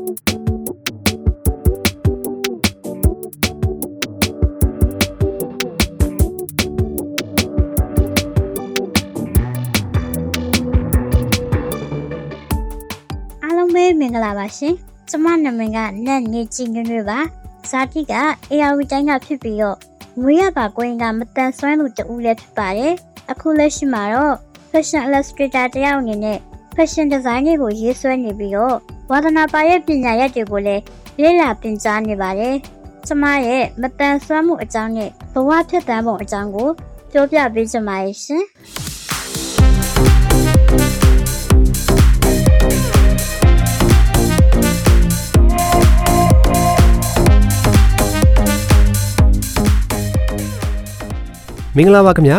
အားလုံးပဲမင်္ဂလာပါရှင်ကျမနာမည်ကနတ်နေကြည်ညွန့်ပါဇာတိက AR တိုင်းကဖြစ်ပြီးတော့ငွေရပါကိုရင်ကမတန်ဆွမ်းသူတူလည်းဖြစ်ပါတယ်အခုလက်ရှိမှာတော့ fashion illustrator တယောက်အနေနဲ့ fashion design တွေကိုရေးဆွဲနေပြီးတော့ ဝါသနာပါရဲ့ပညာရပ်တွေကိုလည်းလေ့လာသင်ကြားနေပါတယ်ကျမရဲ့မတန်ဆွမ်းမှုအကြောင်းနဲ့ဘဝဖြစ်တမ်းပုံအကြောင်းကိုပြောပြပေးချင်ပါတယ်ရှင်မင်္ဂလာပါခင်ဗျာ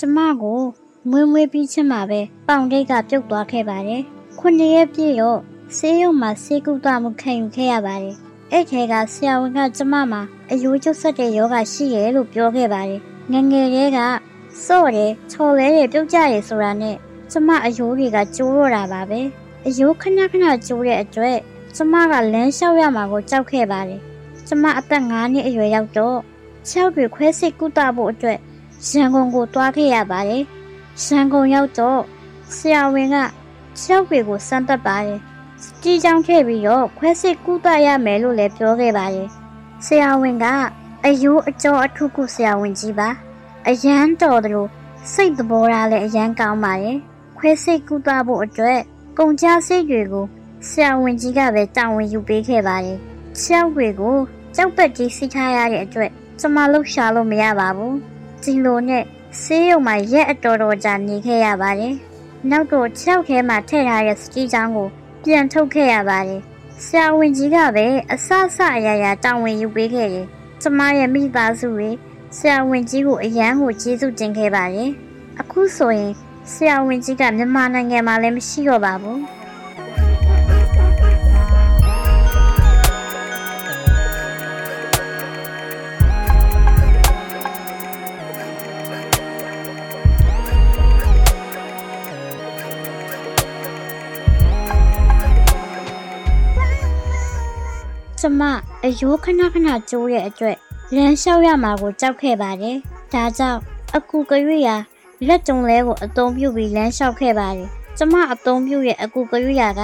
ကျမကိုမွေးမွေးပြီးချင်းမှာပဲပေါင်တိတ်ကပြုတ်သွားခဲ့ပါတယ်။ခုနှစ်ရက်ပြည့်တော့ဆေးရုံမှာဆေးကုသမှုခံယူခဲ့ရပါတယ်။အဲ့ထဲကဆရာဝန်ကကျမမှာအယိုးကျဆက်တဲ့ယောဂရှိရဲလို့ပြောခဲ့ပါတယ်။ငယ်ငယ်လေးကစော့တယ်ချော်လဲတယ်ပြုတ်ကြတယ်ဆိုတာနဲ့ကျမအယိုးတွေကကျိုးတော့တာပါပဲ။အယိုးခဏခဏကျိုးတဲ့အတွက်ကျမကလမ်းလျှောက်ရမှာကိုကြောက်ခဲ့ပါတယ်။ကျမအသက်9နှစ်အရွယ်ရောက်တော့ခြေောက်တွေခွဲစိတ်ကုသဖို့အတွက် ရန်ကုန်ကိုတွားခဲ့ရပါတယ်။ရန်ကုန်ရောက်တော့ဆရာဝန်ကခြေောက်တွေကိုစမ်းသပ်ပါတယ်။စတီးချောင်းခဲ့ပြီးတော့ခွဲစိတ်ကုသရမယ်လို့လည်းပြောခဲ့ပါတယ်။ဆရာဝန်ကအယိုးအကျော်အထုကုဆရာဝန်ကြီးပါ။အရန်တော်တယ်လို့စိတ်သဘောထားလည်းအရန်ကောင်းပါတယ်။ခွဲစိတ်ကုသဖို့အတွက်ကုန်ကြစိတ်တွေကိုဆရာဝန်ကြီးကပဲတာဝန်ယူပေးခဲ့ပါတယ်။ခြေောက်တွေကိုကြောက်ပက်ကြီးစီးထားရတဲ့အတွက်ကျမလှုပ်ရှားလို့မရပါဘူး။ ဒီလိုနဲ့ဆေးရုံမှာရက်အတော်တော်ကြာနေခဲ့ရပါတယ်။နောက်တော့ခြေောက်ထဲမှာထည့်ထားတဲ့စတီးချောင်းကို ပြန်ထုတ်ခဲ့ရပါတယ်။ဆရာဝန်ကြီးကပဲအဆအဆအရာရာတာဝန်ယူပေးခဲ့တယ်။ကျမရဲ့မိသားစုတွေဆရာဝန်ကြီးကိုအရန်ကိုကျေးဇူးတင်ခဲ့ပါတယ်။အခုဆိုရင်ဆရာဝန်ကြီးကမြန်မာနိုင်ငံမှာလည်းမရှိတော့ပါဘူး။ ကျမအယိုးခဏခဏကျိုးတဲ့အတွက်လမ်းလျှောက်ရမှာကိုကြောက်ခဲ့ပါတယ်။ဒါကြောင့်အကူကရွေရာလက်တုံလဲကိုအသုံးပြုပြီးလမ်းလျှောက်ခဲ့ပါတယ်။ကျမအသုံးပြုရဲ့အကူကရွေရာက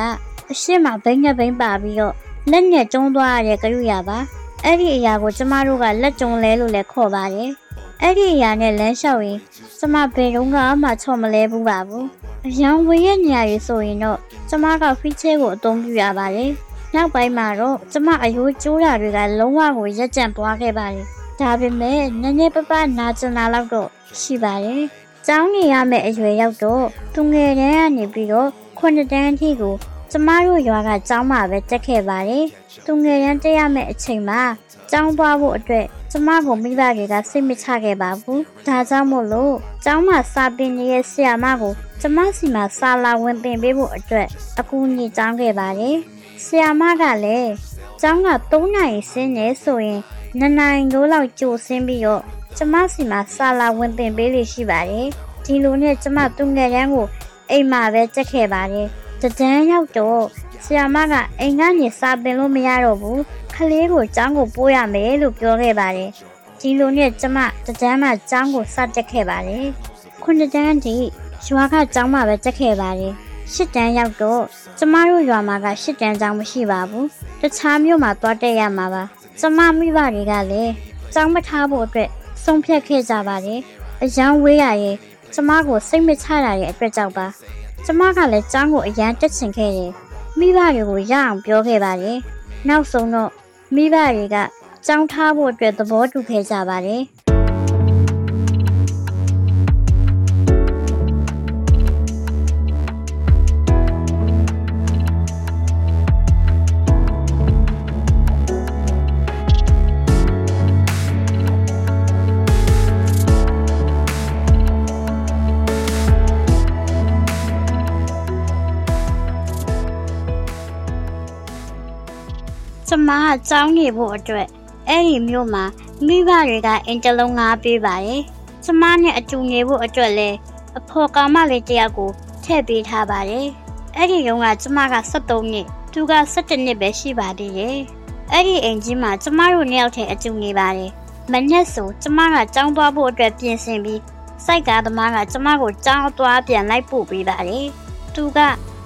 အရှိမဘိန်းနဲ့ဘိန်းပါပြီးတော့လက်နဲ့ကျုံးသွားရတဲ့ကရွေရာပါ။အဲ့ဒီအရာကိုကျမတို့ကလက်တုံလဲလို့လည်းခေါ်ပါတယ်။အဲ့ဒီအရာနဲ့လမ်းလျှောက်ရင်ကျမဘယ်တော့မှချော့မလဲဘူးပါဘူး။အရန်ဝေးရဲ့နေရာကြီးဆိုရင်တော့ကျမကဖီးချဲကိုအသုံးပြုရပါတယ်။ နောက်ပိုင်းမှာတော့ကျမအယိုးကျိုးတာတွေကလုံးဝကိုရက်ကြံသွားခဲ့ပါတယ်။ဒါပေမဲ့နည်းနည်းပပနာကျင်လာတော့တော့ရှိပါတယ်။ကျောင်းနေရမယ့်အရွယ်ရောက်တော့သူငယ်တန်းကနေပြီးတော့ခုနှစ်တန်းအထိကိုကျမတို့ရွာကကျောင်းမှာပဲတက်ခဲ့ပါတယ်။သူငယ်တန်းတက်ရမယ့်အချိန်မှာကျောင်းသွားဖို့အတွက်ကျမကိုမိဘတွေကစိတ်မချခဲ့ပါဘူး။ဒါကြောင့်မို့လို့ကျောင်းမှာစာပင်နေတဲ့ဆရာမကိုကျမစီမှာစာလာဝင်ပင်ပေးဖို့အတွက်အကူအညီတောင်းခဲ့ပါတယ်။ ဆီယာမကလည်းကျောင်းက3နိုင်ဆင်းနေဆိုရင်2နိုင်လို့လောက်ကြိုဆင်းပြီးတော့ကျမစီမှာစာလာဝင်ပင်ပေးလို့ရှိပါတယ်ဒီလိုနဲ့ကျမသူငယ်တန်းကိုအိမ်မှာပဲတက်ခဲ့ပါတယ်တဒန်းရောက်တော့ဆီယာမကအိမ်ကနေစာပင်လို့မရတော့ဘူးခလေးကိုကျောင်းကိုပို့ရမယ်လို့ပြောခဲ့ပါတယ်ဒီလိုနဲ့ကျမတဒန်းမှာကျောင်းကိုစတက်ခဲ့ပါတယ်ခုနှစ်တန်းထိရွာကကျောင်းမှာပဲတက်ခဲ့ပါတယ် ရှစ်တန်းရောက်တော့ကျမတို့ရွာမှာကရှစ်တန်းကျောင်းမရှိပါဘူးတခြားမြို့မှာသွားတက်ရမှာပါကျမမိဘတွေကလည်းကျောင်းမထားဖို့အတွက်ဆုံးဖြတ်ခဲ့ကြပါတယ်အရန်ဝေးရရဲ့ကျမကိုစိတ်မချရတဲ့အတွက်ကြောင့်ပါကျမကလည်းကျောင်းကိုအရန်တက်ချင်ခဲ့တယ်မိဘတွေကိုရအောင်ပြောခဲ့ပါတယ်နောက်ဆုံးတော့မိဘတွေကကျောင်းထားဖို့အတွက်သဘောတူခဲ့ကြပါတယ် မကကြောင်းနေဖို့အတွက်အဲ့ဒီမြို့မှာမိဘတွေကအင်တလုံးငားပေးပါတယ်ကျမနဲ့အတူနေဖို့အတွက်လည်းအဖော်ကောင်မလေးတယောက်ကိုထည့်ပေးထားပါတယ်အဲ့ဒီတုန်းကကျမက73နှစ်သူက17နှစ်ပဲရှိပါသေးတယ်အဲ့ဒီအိမ်ကြီးမှာကျမတို့နှစ်ယောက်တည်းအတူနေပါတယ်မနေ့ဆိုကျမကကြောင်းသွားဖို့အတွက်ပြင်ဆင်ပြီးစိုက်ကားသမားကကျမကိုကြောင်းသွားပြန်လိုက်ပို့ပေးပါတယ်သူက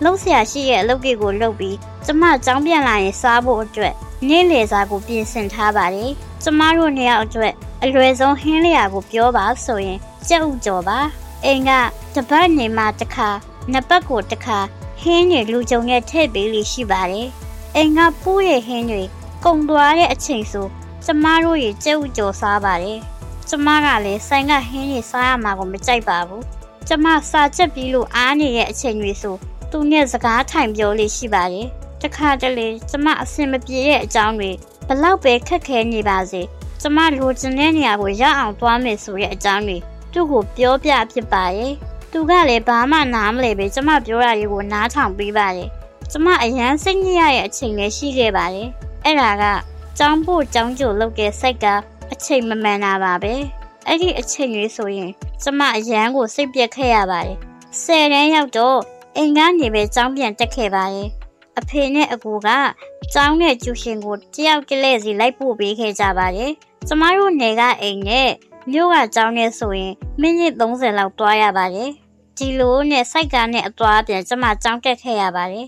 လှုပ်ရှားရှိရဲ့အလုပ်တွေကိုလုပ်ပြီးကျမကြောင်းပြန်လာရင်စားဖို့အတွက် နေ့လယ်စာကိုပြင်ဆင်ထားပါတယ်။ကျမတို့နှစ်ယောက်အတွက်အလွယ်ဆုံးဟင်းလျာကိုပြောပါဆိုရင်ကြက်ဥကြော်ပါ။အိမ်ကတပတ်နေမှတစ်ခါနှစ်ပတ်ကိုတစ်ခါဟင်းတွေလူကြုံနဲ့ထည့်ပေးလို့ရှိပါတယ်။အိမ်ကပူးရဲ့ဟင်းတွေကုန်သွားတဲ့အချိန်ဆိုကျမတို့ရဲ့ကြက်ဥကြော်စားပါတယ်။ကျမကလည်းဆိုင်ကဟင်းတွေစားရမှာကိုမကြိုက်ပါဘူး။ကျမစာချက်ပြီးလို့အားနေတဲ့အချိန်တွေဆိုသူနဲ့စကားထိုင်ပြောလေးရှိပါတယ်။ တခါတလေကျမအဆင်မပြေတဲ့အကြောင်းတွေဘလောက်ပဲခက်ခဲနေပါစေကျမလိုချင်တဲ့နေရာကိုရအောင်သွားမယ်ဆိုတဲ့အကြောင်းတွေသူ့ကိုပြောပြဖြစ်ပါရဲ့။သူကလည်းဘာမှနားမလဲပဲကျမပြောတာတွေကိုနားထောင်ပေးပါတယ်။ကျမအရန်စိတ်ညစ်ရတဲ့အချိန်လည်းရှိခဲ့ပါတယ်။အဲ့ဒါကကြောင်းဖို့ကြောင်းကြိုလုပ်တဲ့စိတ်ကအချိန်မမှန်တာပါပဲ။အဲ့ဒီအချိန်လေးဆိုရင်ကျမအရန်ကိုစိတ်ပြက်ခဲ့ရပါတယ်။ဆယ်တန်းရောက်တော့အိမ်ကနေပဲကြောင်းပြန်တက်ခဲ့ပါရဲ့ အဖေနဲ့အကူကကျောင်းနဲ့ကျူရှင်ကိုတယောက်တလဲစီလိုက်ပို့ပေးခဲ့ကြပါတယ်ကျမတို့နယ်ကအိမ်နဲ့မြို့ကကျောင်းနဲ့ဆိုရင်မိနစ်30လောက်တွားရပါတယ်ဒီလိုနဲ့စိုက်ကားနဲ့အသွားပြန်ကျမကျောင်းတက်ခဲ့ရပါတယ်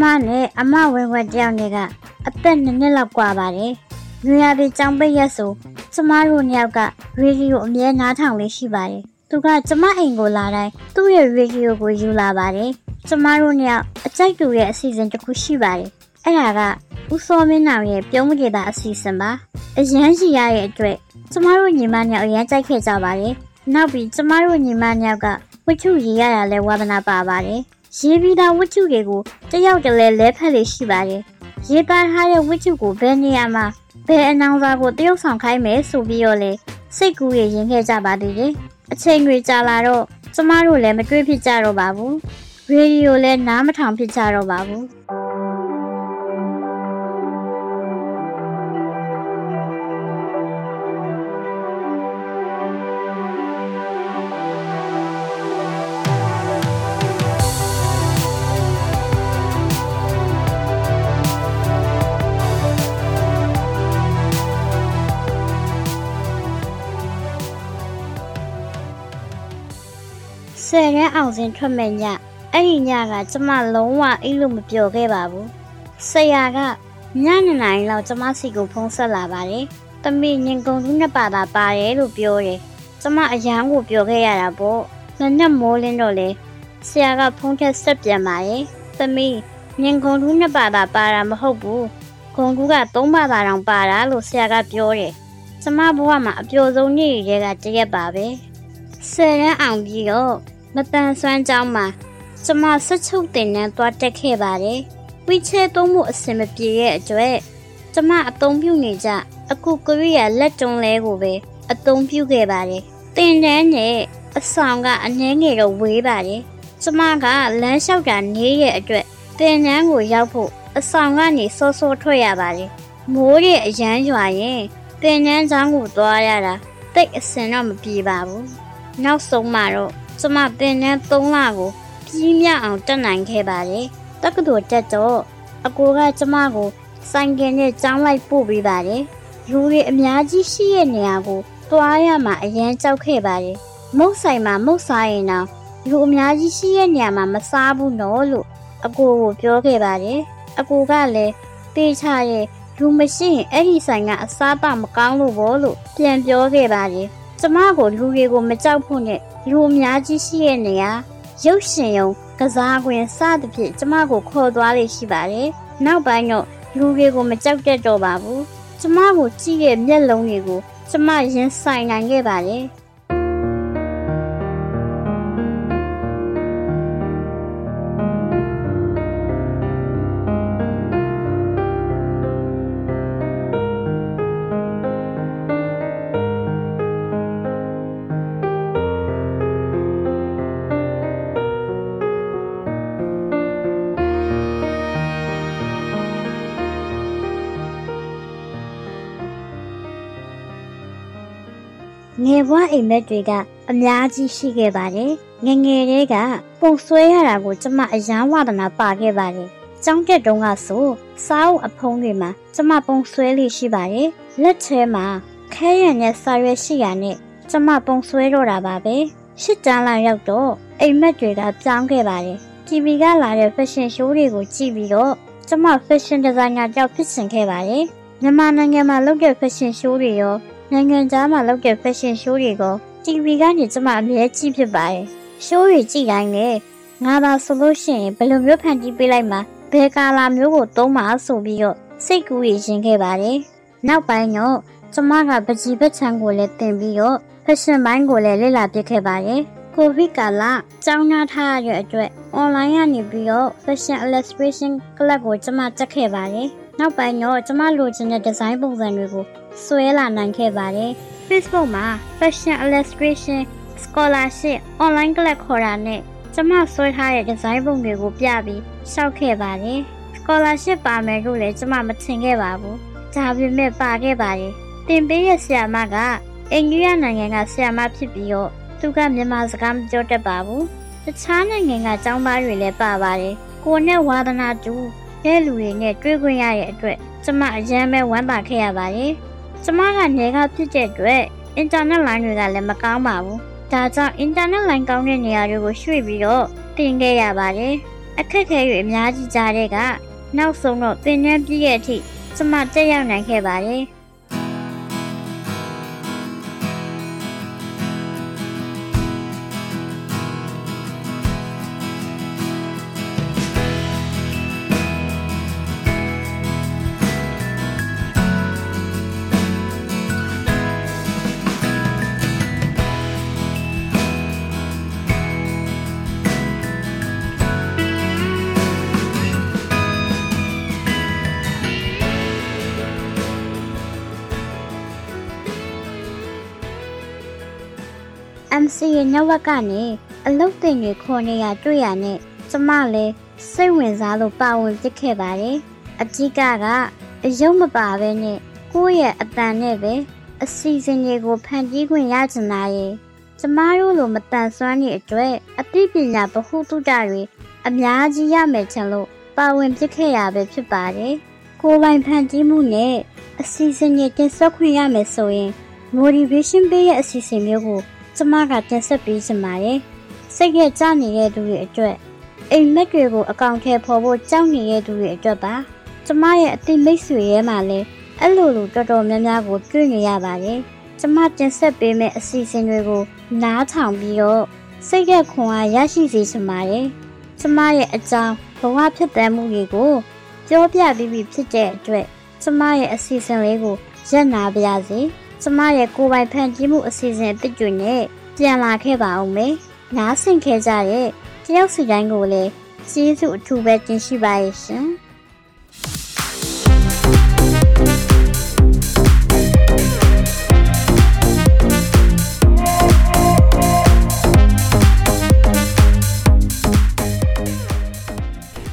မနဲ့အမဝင်းဝက်တယောက်နဲ့ကအသက်နှစ်နှစ်လောက်กว่าပါတယ်။ညရပြီးကြောင်ပိတ်ရက်ဆိုကျမတို့နှစ်ယောက်ကရေဒီယိုအမြဲနားထောင်လေးရှိပါတယ်။သူကကျမအိမ်ကိုလာတိုင်းသူ့ရဲ့ရေဒီယိုကိုယူလာပါတယ်။ကျမတို့နှစ်ယောက်အကြိုက်တူရဲ့အစီအစဉ်တစ်ခုရှိပါတယ်။အဲ့ဒါကဦးစောမင်းနောင်ရဲ့ပြုံးမကေတာအစီအစဉ်ပါ။အရန်ရှိရတဲ့အတွက်ကျမတို့ညီမနှစ်ယောက်အရန်ကြိုက်ခဲ့ကြပါတယ်။နောက်ပြီးကျမတို့ညီမနှစ်ယောက်ကဝှချုရေးရတာလဲဝါသနာပါပါတယ်။ ရေးပြီးသားဝတ္ထုတွေကိုတယောက်တလဲလဲဖက်လေးရှိပါတယ်။ရေးသားထားတဲ့ဝတ္ထုကိုဘယ်နေရာမှာဘယ်အနောင်စာကိုတရုပ်ဆောင်ခိုင်းမယ်ဆိုပြီးတော့လေစိတ်ကူးရရင်ခဲ့ကြပါသေးတယ်။အချိန်တွေကြာလာတော့ကျမတို့လည်းမတွေ့ဖြစ်ကြတော့ပါဘူး။ရေဒီယိုလည်းနားမထောင်ဖြစ်ကြတော့ပါဘူး။ ဆယ်ရန်အောင်စင်ထွက်မဲ့ညအဲ့ဒီညကကျမလုံးဝအိလို့မပျော်ခဲ့ပါဘူးဆရာကညနေနိုင်လောက်ကျမစီကိုဖုံးဆက်လာပါတယ်တမီညင်ကုန်သူနှစ်ပါတာပါတယ်လို့ပြောတယ်ကျမအရန်ကိုပြောခဲ့ရတာပေါ့နက်နက်မိုးလင်းတော့လေဆရာကဖုံးထက်ဆက်ပြန်ပါရဲ့တမီညင်ကုန်သူနှစ်ပါတာပါတာမဟုတ်ဘူးဂုံကူကသုံးပါတာတောင်ပါတာလို့ဆရာကပြောတယ်ကျမဘဝမှာအပျော်ဆုံးနေ့တွေကတရက်ပါပဲဆယ်ရန်အောင်ပြီးတော့ မတန်ဆွမ်းကြောင်းမှာကျမဆက်ချုပ်တင်နှန်းသွားတက်ခဲ့ပါတယ်။ဝီချဲသုံးမှုအဆင်မပြေရဲ့အတွက်ကျမအသုံးပြုနေကြအခုကိုရီးယားလက်တုံးလဲကိုပဲအသုံးပြုခဲ့ပါတယ်။တင်တန်းနဲ့အဆောင်ကအနှဲငယ်တော့ဝေးပါတယ်။ကျမကလမ်းလျှောက်တာနေရဲ့အတွက်တင်တန်းကိုရောက်ဖို့အဆောင်ကနေစောစောထွက်ရပါတယ်။မိုးရဲ့အရန်ရွာရင်တင်တန်းချောင်းကိုသွားရတာတိတ်အစင်တော့မပြေပါဘူး။နောက်ဆုံးမှတော့ ကျမပင်နဲ့3လကိုပြီးမြအောင်တက်နိုင်ခဲ့ပါတယ်။တက္ကသိုလ်တက်တော့အကိုကကျမကိုဆိုင်ကယ်နဲ့ကျောင်းလိုက်ပို့ပေးပါတယ်။လူတွေအများကြီးရှိတဲ့နေရာကိုသွားရမှာအရန်ကြောက်ခဲ့ပါတယ်။မုတ်ဆိုင်မှာမုတ်စားရင်တော့လူအများကြီးရှိတဲ့နေရာမှာမစားဘူးနော်လို့အကိုကိုပြောခဲ့ပါတယ်။အကိုကလည်းတေးချရဲ့လူမရှိရင်အဲ့ဒီဆိုင်ကအစားပမကောင်းလို့ဘောလို့ပြန်ပြောခဲ့ပါတယ်။ကျမကိုလူတွေကိုမကြောက်ဖို့နဲ့ လူအများကြီးရှိတဲ့နေရာရုပ်ရှင်ရုံကစားကွင်းစသဖြင့်ကျမကိုခေါ်သွားလေရှိပါတယ်။နောက်ပိုင်းတော့လူတွေကိုမကြောက်တတ်တော့ပါဘူး။ကျမကိုကြည့်ရဲ့မျက်လုံးတွေကိုကျမရင်ဆိုင်နိုင်ခဲ့ပါတယ်။ ငယ်ဘွားအိမ်မက်တွေကအများကြီးရှိခဲ့ပါတယ်ငငယ်လေးကပုံဆွဲရတာကိုကျမအယမ်းဝဒနာပါခဲ့ပါတယ်ကျောင်းတက်တုန်းကဆိုစားအုပ်အဖုံးတွေမှာကျမပုံဆွဲလေးရှိပါတယ်လက်ထဲမှာခဲရံနဲ့စာရွက်ရှိရနဲ့ကျမပုံဆွဲတော့တာပါပဲရှစ်တန်းလာရောက်တော့အိမ်မက်တွေကပြောင်းခဲ့ပါတယ် TV ကလာတဲ့ fashion show တွေကိုကြည့်ပြီးတော့ကျမ fashion designer ကြောင့်ဖြစ်စင်ခဲ့ပါတယ်မြန်မာနိုင်ငံမှာလုပ်တဲ့ fashion show တွေရော နိုင်ငံခြားမှာလုပ်တဲ့ fashion show တွေကို TV ကနေကျမအမြဲကြည့်ဖြစ်ပါတယ် show တွေကြည့်တိုင်းလေငါသာဆိုလို့ရှိရင်ဘယ်လိုမျိုးဖန်တီးပေးလိုက်မှာဘယ်ကာလာမျိုးကိုသုံးမှာဆိုပြီးတော့စိတ်ကူးရရင်ခဲ့ပါတယ်နောက်ပိုင်းတော့ကျမကပကြီးပချံကိုလည်းတင်ပြီးတော့ fashion ဘိုင်းကိုလည်းလေ့လာပြခဲ့ပါတယ်ကိုဗစ်ကာလကျောင်းသားထားရတဲ့အတွက် online ကနေပြီးတော့ fashion illustration club ကိုကျမတက်ခဲ့ပါတယ်နောက်ပိုင်းတော့ကျမလိုချင်တဲ့ design ပုံစံတွေကို ဆွဲလာနိုင်ခဲ့ပါတယ် Facebook မှာ fashion illustration scholarship online class ခေါ်တာနဲ့ကျမဆွဲထားတဲ့ design ပုံတွေကိုပြပြီးရှောက်ခဲ့ပါတယ် scholarship ပါမယ်လို့လည်းကျမမထင်ခဲ့ပါဘူးဒါပေမဲ့ပါခဲ့ပါတယ်တင်ပေးရဲ့ဆရာမကအိန္ဒိယနိုင်ငံကဆရာမဖြစ်ပြီးတော့သူကမြန်မာစကားမပြောတတ်ပါဘူးတခြားနိုင်ငံကကျောင်းသားတွေလည်းပါပါတယ်ကိုနဲ့ဝါသနာတူတဲ့လူတွေနဲ့တွေ့ခွင့်ရတဲ့အတွက်ကျမအရန်ပဲဝမ်းသာခဲ့ရပါတယ် ကျမကနေကဖြစ်တဲ့အတွက်အင်တာနက်လိုင်းတွေကလည်းမကောင်းပါဘူးဒါကြောင့်အင်တာနက်လိုင်းကောင်းတဲ့နေရာတွေကိုရွှေ့ပြီးတော့တင်ခဲ့ရပါတယ်အခက်အခဲတွေအများကြီးကြားတဲ့ကနောက်ဆုံးတော့သင်တန်းပြည့်ရဲ့အထိကျမတက်ရောက်နိုင်ခဲ့ပါတယ်။ MCA ညဝက်ကနေအလုတ်တင်တွေခေါ်နေရတွေ့ရနဲ့ကျမလည်းစိတ်ဝင်စားလို့ပါဝင်ပြစ်ခဲ့ပါတယ်။အကြီးကကအယုံမပါပဲနဲ့ကိုယ့်ရဲ့အတန်နဲ့ပဲအစီအစဉ်တွေကိုဖန်တီးခွင့်ရချင်တာရဲ့ကျမတို့လိုမတန်ဆွမ်းတဲ့အတွက်အသိပညာဗဟုသုတတွေအများကြီးရမယ်ချင်လို့ပါဝင်ပြစ်ခဲ့ရပဲဖြစ်ပါတယ်။ကိုယ်ပိုင်ဖန်တီးမှုနဲ့အစီအစဉ်တွေတင်ဆက်ခွင့်ရမယ်ဆိုရင် motivation ပေးရဲ့အစီအစဉ်မျိုးကို ကျမကတင်ဆက်ပေးချင်ပါတယ်။စိတ်ရကြနေတဲ့သူတွေအတွက်အိမ်မက်တွေကိုအကောင့်ထဲပေါ်ဖို့ကြောက်နေတဲ့သူတွေအတွက်ပါ။ကျမရဲ့အသိမိတ်ဆွေရဲ့မှာလည်းအဲ့လိုလိုတော်တော်များများကိုတွေ့နေရပါတယ်။ကျမတင်ဆက်ပေးမယ့်အစီအစဉ်တွေကိုနားထောင်ပြီးတော့စိတ်ရခွန်အားရရှိစေချင်ပါတယ်။ကျမရဲ့အကြောင်းဘဝဖြစ်တမ်းမှုတွေကိုပြောပြပြီးပြီဖြစ်တဲ့အတွက်ကျမရဲ့အစီအစဉ်လေးကိုရပ်နာပါရစေ။ ကျမရဲ့ကိုယ်ပိုင်ဖန်တီးမှုအစီအစဉ်အသစ်တွေနဲ့ပြန်လာခဲ့ပါအောင်မယ်။နားဆင်ခဲ့ကြတဲ့တယောက်စီတိုင်းကိုလည်းကျေးဇူးအထူးပဲတင်ရှိပါရဲ့ရှင်။